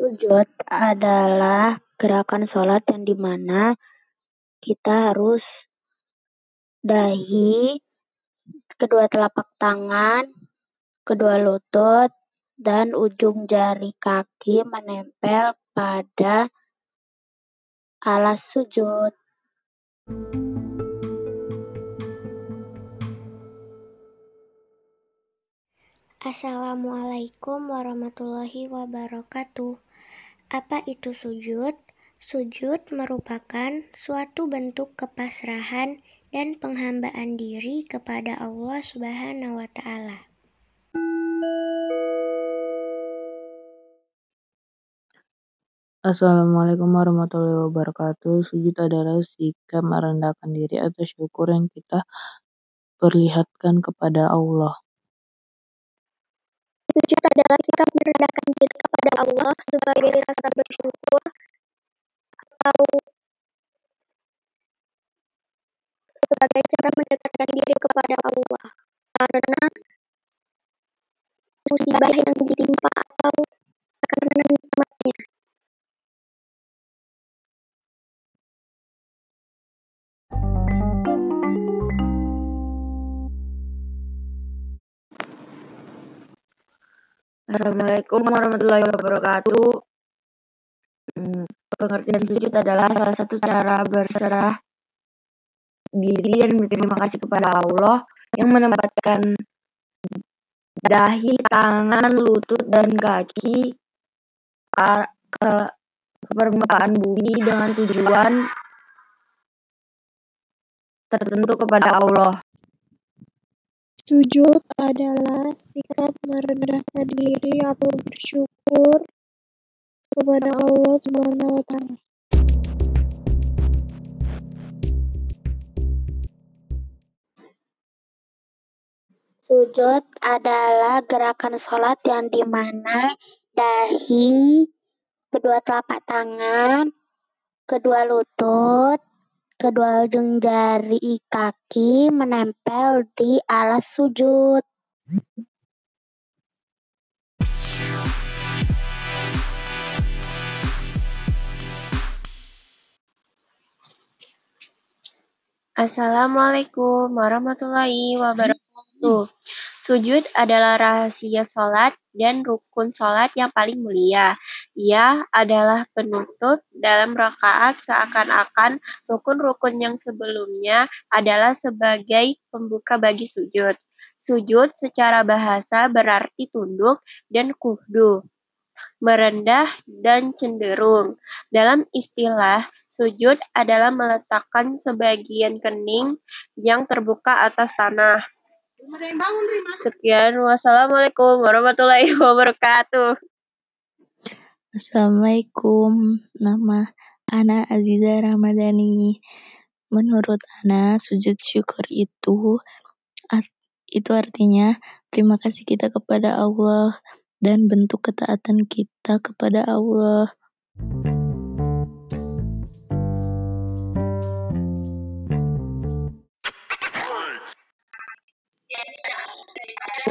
Sujud adalah gerakan sholat yang di mana kita harus dahi, kedua telapak tangan, kedua lutut, dan ujung jari kaki menempel pada alas sujud. Assalamualaikum warahmatullahi wabarakatuh. Apa itu sujud? Sujud merupakan suatu bentuk kepasrahan dan penghambaan diri kepada Allah Subhanahu wa taala. Assalamualaikum warahmatullahi wabarakatuh. Sujud adalah sikap merendahkan diri atau syukur yang kita perlihatkan kepada Allah. Sujud adalah sikap merendahkan diri kepada Allah sebagai rasa bersyukur atau sebagai cara mendekatkan diri kepada Allah. Karena Assalamualaikum warahmatullahi wabarakatuh. Hmm, pengertian sujud adalah salah satu cara berserah diri dan berterima kasih kepada Allah yang menempatkan dahi, tangan, lutut, dan kaki ke, ke permukaan bumi dengan tujuan tertentu kepada Allah. Sujud adalah sikap merendahkan diri atau bersyukur kepada Allah Subhanahu wa taala. Sujud adalah gerakan sholat yang di mana dahi, kedua telapak tangan, kedua lutut, Kedua ujung jari kaki menempel di alas sujud. Assalamualaikum warahmatullahi wabarakatuh. Sujud adalah rahasia sholat dan rukun sholat yang paling mulia. Ia adalah penutup dalam rakaat seakan-akan rukun-rukun yang sebelumnya adalah sebagai pembuka bagi sujud. Sujud secara bahasa berarti tunduk dan kuhdu, merendah dan cenderung. Dalam istilah, sujud adalah meletakkan sebagian kening yang terbuka atas tanah. Sekian, wassalamualaikum warahmatullahi wabarakatuh. Assalamualaikum, nama Ana Aziza Ramadhani. Menurut Ana, sujud syukur itu itu artinya terima kasih kita kepada Allah dan bentuk ketaatan kita kepada Allah.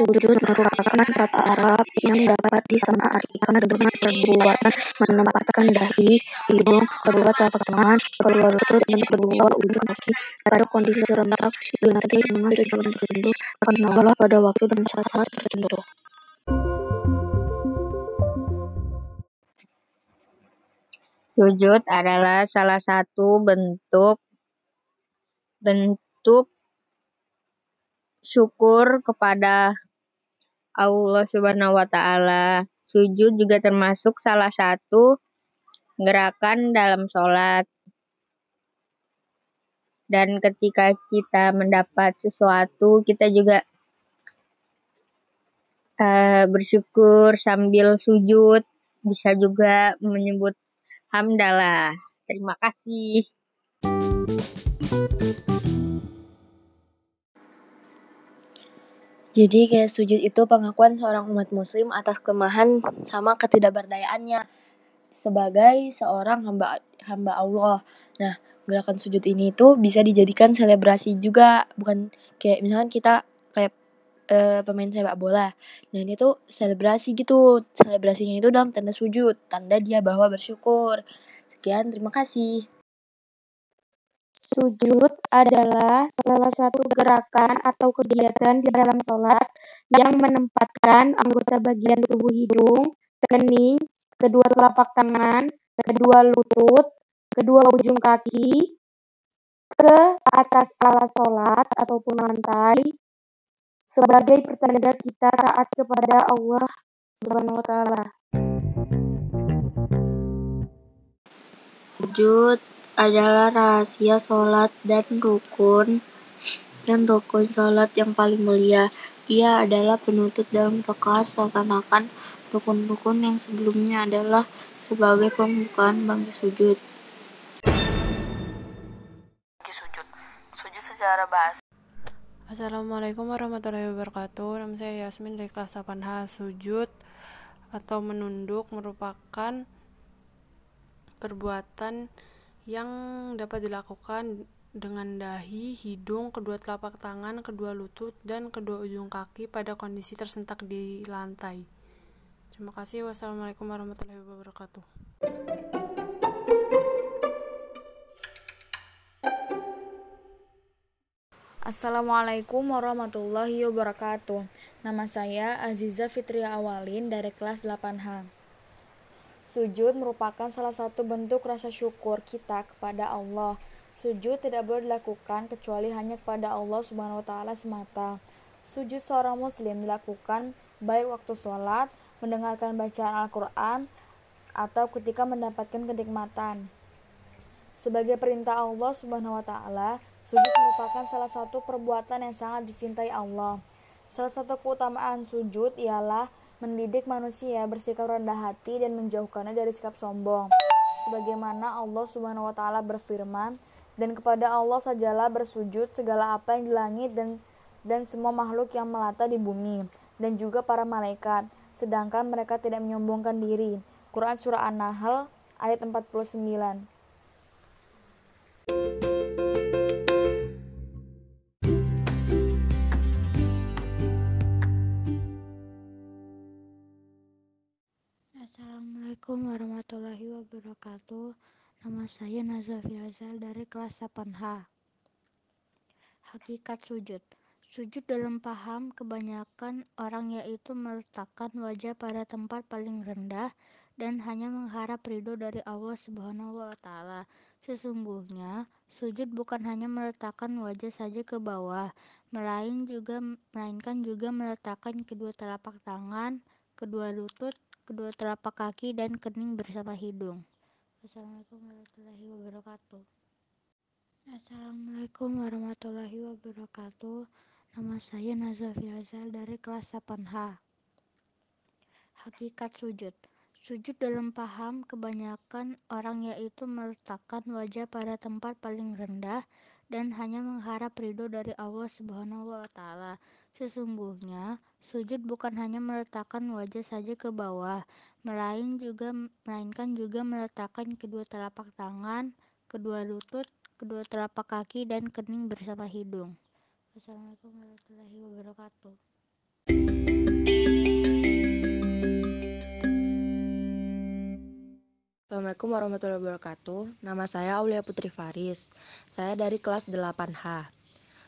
Sujud merupakan kata Arab yang dapat disamaartikan dengan perbuatan menempatkan dahi, hidung, kedua telapak tangan, kedua lutut, dan kedua ujung kaki pada kondisi serentak dilatih dengan tujuan tertentu akan Allah pada waktu dan saat-saat tertentu. Sujud adalah salah satu bentuk bentuk syukur kepada Allah Subhanahu wa taala. Sujud juga termasuk salah satu gerakan dalam sholat. Dan ketika kita mendapat sesuatu, kita juga uh, bersyukur sambil sujud. Bisa juga menyebut hamdalah. Terima kasih. Jadi kayak sujud itu pengakuan seorang umat muslim atas kelemahan sama ketidakberdayaannya sebagai seorang hamba hamba Allah. Nah, gerakan sujud ini itu bisa dijadikan selebrasi juga, bukan kayak misalkan kita kayak uh, pemain sepak bola. Dan itu selebrasi gitu. Selebrasinya itu dalam tanda sujud, tanda dia bahwa bersyukur. Sekian, terima kasih. Sujud adalah salah satu gerakan atau kegiatan di dalam sholat yang menempatkan anggota bagian tubuh hidung, kening, kedua telapak tangan, kedua lutut, kedua ujung kaki, ke atas alas sholat ataupun lantai sebagai pertanda kita taat kepada Allah Subhanahu wa taala. Sujud adalah rahasia sholat dan rukun dan rukun sholat yang paling mulia. Ia adalah penutup dalam rakaat seakan-akan rukun-rukun yang sebelumnya adalah sebagai pembukaan bagi sujud. secara bahasa. Assalamualaikum warahmatullahi wabarakatuh. Nama saya Yasmin dari kelas 8H. Sujud atau menunduk merupakan perbuatan yang dapat dilakukan dengan dahi, hidung, kedua telapak tangan, kedua lutut, dan kedua ujung kaki pada kondisi tersentak di lantai. Terima kasih. Wassalamualaikum warahmatullahi wabarakatuh. Assalamualaikum warahmatullahi wabarakatuh. Nama saya Aziza Fitria Awalin dari kelas 8H. Sujud merupakan salah satu bentuk rasa syukur kita kepada Allah. Sujud tidak boleh dilakukan kecuali hanya kepada Allah Subhanahu wa taala semata. Sujud seorang muslim dilakukan baik waktu sholat, mendengarkan bacaan Al-Qur'an, atau ketika mendapatkan kenikmatan. Sebagai perintah Allah Subhanahu wa taala, Sujud merupakan salah satu perbuatan yang sangat dicintai Allah. Salah satu keutamaan sujud ialah mendidik manusia bersikap rendah hati dan menjauhkannya dari sikap sombong. Sebagaimana Allah Subhanahu wa taala berfirman, "Dan kepada Allah sajalah bersujud segala apa yang di langit dan dan semua makhluk yang melata di bumi dan juga para malaikat, sedangkan mereka tidak menyombongkan diri." Quran surah An-Nahl ayat 49. Assalamualaikum warahmatullahi wabarakatuh. Nama saya Nazwa Firazal dari kelas 8H. Hakikat sujud. Sujud dalam paham kebanyakan orang yaitu meletakkan wajah pada tempat paling rendah dan hanya mengharap ridho dari Allah Subhanahu wa taala. Sesungguhnya, sujud bukan hanya meletakkan wajah saja ke bawah, melainkan juga melainkan juga meletakkan kedua telapak tangan, kedua lutut, kedua telapak kaki dan kening bersama hidung. Assalamualaikum warahmatullahi wabarakatuh. Assalamualaikum warahmatullahi wabarakatuh. Nama saya Nazwa Firazal dari kelas 8H. Hakikat sujud. Sujud dalam paham kebanyakan orang yaitu meletakkan wajah pada tempat paling rendah dan hanya mengharap ridho dari Allah Subhanahu wa taala. Sesungguhnya, sujud bukan hanya meletakkan wajah saja ke bawah, melainkan juga meletakkan kedua telapak tangan, kedua lutut, kedua telapak kaki dan kening bersama hidung. Wassalamualaikum warahmatullahi wabarakatuh. Assalamualaikum warahmatullahi wabarakatuh. Nama saya Aulia Putri Faris. Saya dari kelas 8H.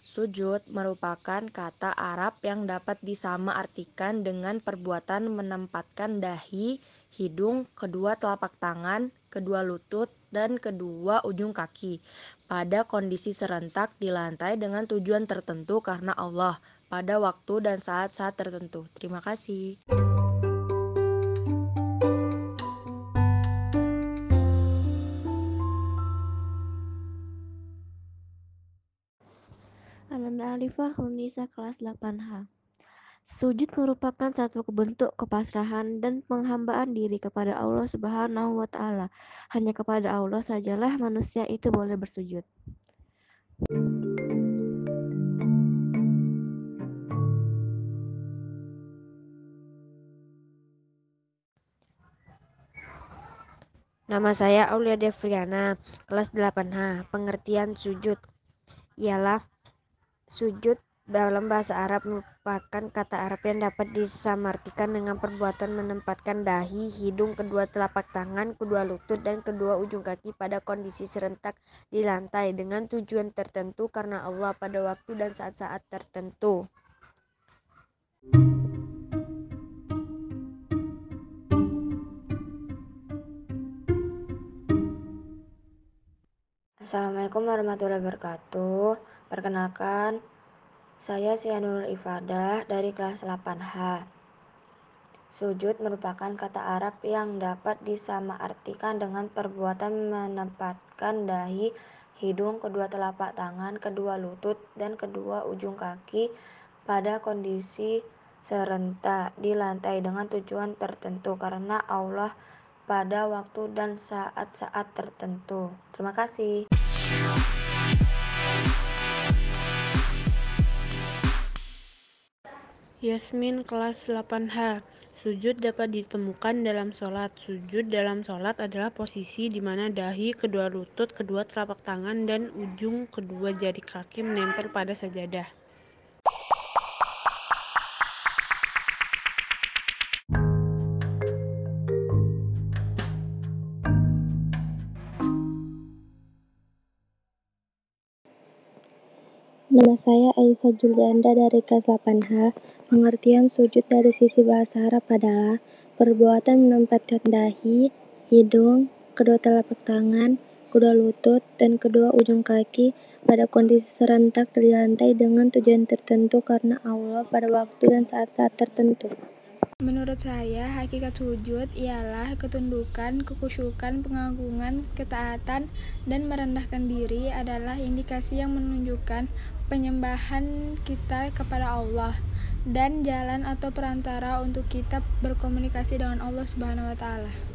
Sujud merupakan kata Arab yang dapat disama artikan dengan perbuatan menempatkan dahi, hidung, kedua telapak tangan, kedua lutut, dan kedua ujung kaki pada kondisi serentak di lantai dengan tujuan tertentu karena Allah pada waktu dan saat-saat tertentu. Terima kasih. Ananda Alifah Hunisa kelas 8H. Sujud merupakan satu bentuk kepasrahan dan penghambaan diri kepada Allah Subhanahu wa taala. Hanya kepada Allah sajalah manusia itu boleh bersujud. Nama saya Aulia Devriana, kelas 8H. Pengertian sujud ialah Sujud dalam bahasa Arab merupakan kata Arab yang dapat disamartikan dengan perbuatan menempatkan dahi, hidung, kedua telapak tangan, kedua lutut, dan kedua ujung kaki pada kondisi serentak di lantai dengan tujuan tertentu karena Allah pada waktu dan saat-saat tertentu. Assalamualaikum warahmatullahi wabarakatuh. Perkenalkan, saya Sianul Ifadah dari kelas 8H. Sujud merupakan kata Arab yang dapat disamaartikan dengan perbuatan menempatkan dahi, hidung, kedua telapak tangan, kedua lutut, dan kedua ujung kaki pada kondisi serentak di lantai dengan tujuan tertentu karena Allah pada waktu dan saat-saat tertentu. Terima kasih. Yasmin kelas 8H. Sujud dapat ditemukan dalam sholat. Sujud dalam sholat adalah posisi di mana dahi, kedua lutut, kedua telapak tangan, dan ujung kedua jari kaki menempel pada sajadah. Nama saya Aisyah Julianda dari kelas 8H. Pengertian sujud dari sisi bahasa Arab adalah perbuatan menempatkan dahi, hidung, kedua telapak tangan, kedua lutut, dan kedua ujung kaki pada kondisi serentak di lantai dengan tujuan tertentu karena Allah pada waktu dan saat-saat tertentu. Menurut saya, hakikat sujud ialah ketundukan, kekhusyukan, pengagungan, ketaatan, dan merendahkan diri adalah indikasi yang menunjukkan penyembahan kita kepada Allah dan jalan atau perantara untuk kita berkomunikasi dengan Allah Subhanahu wa taala.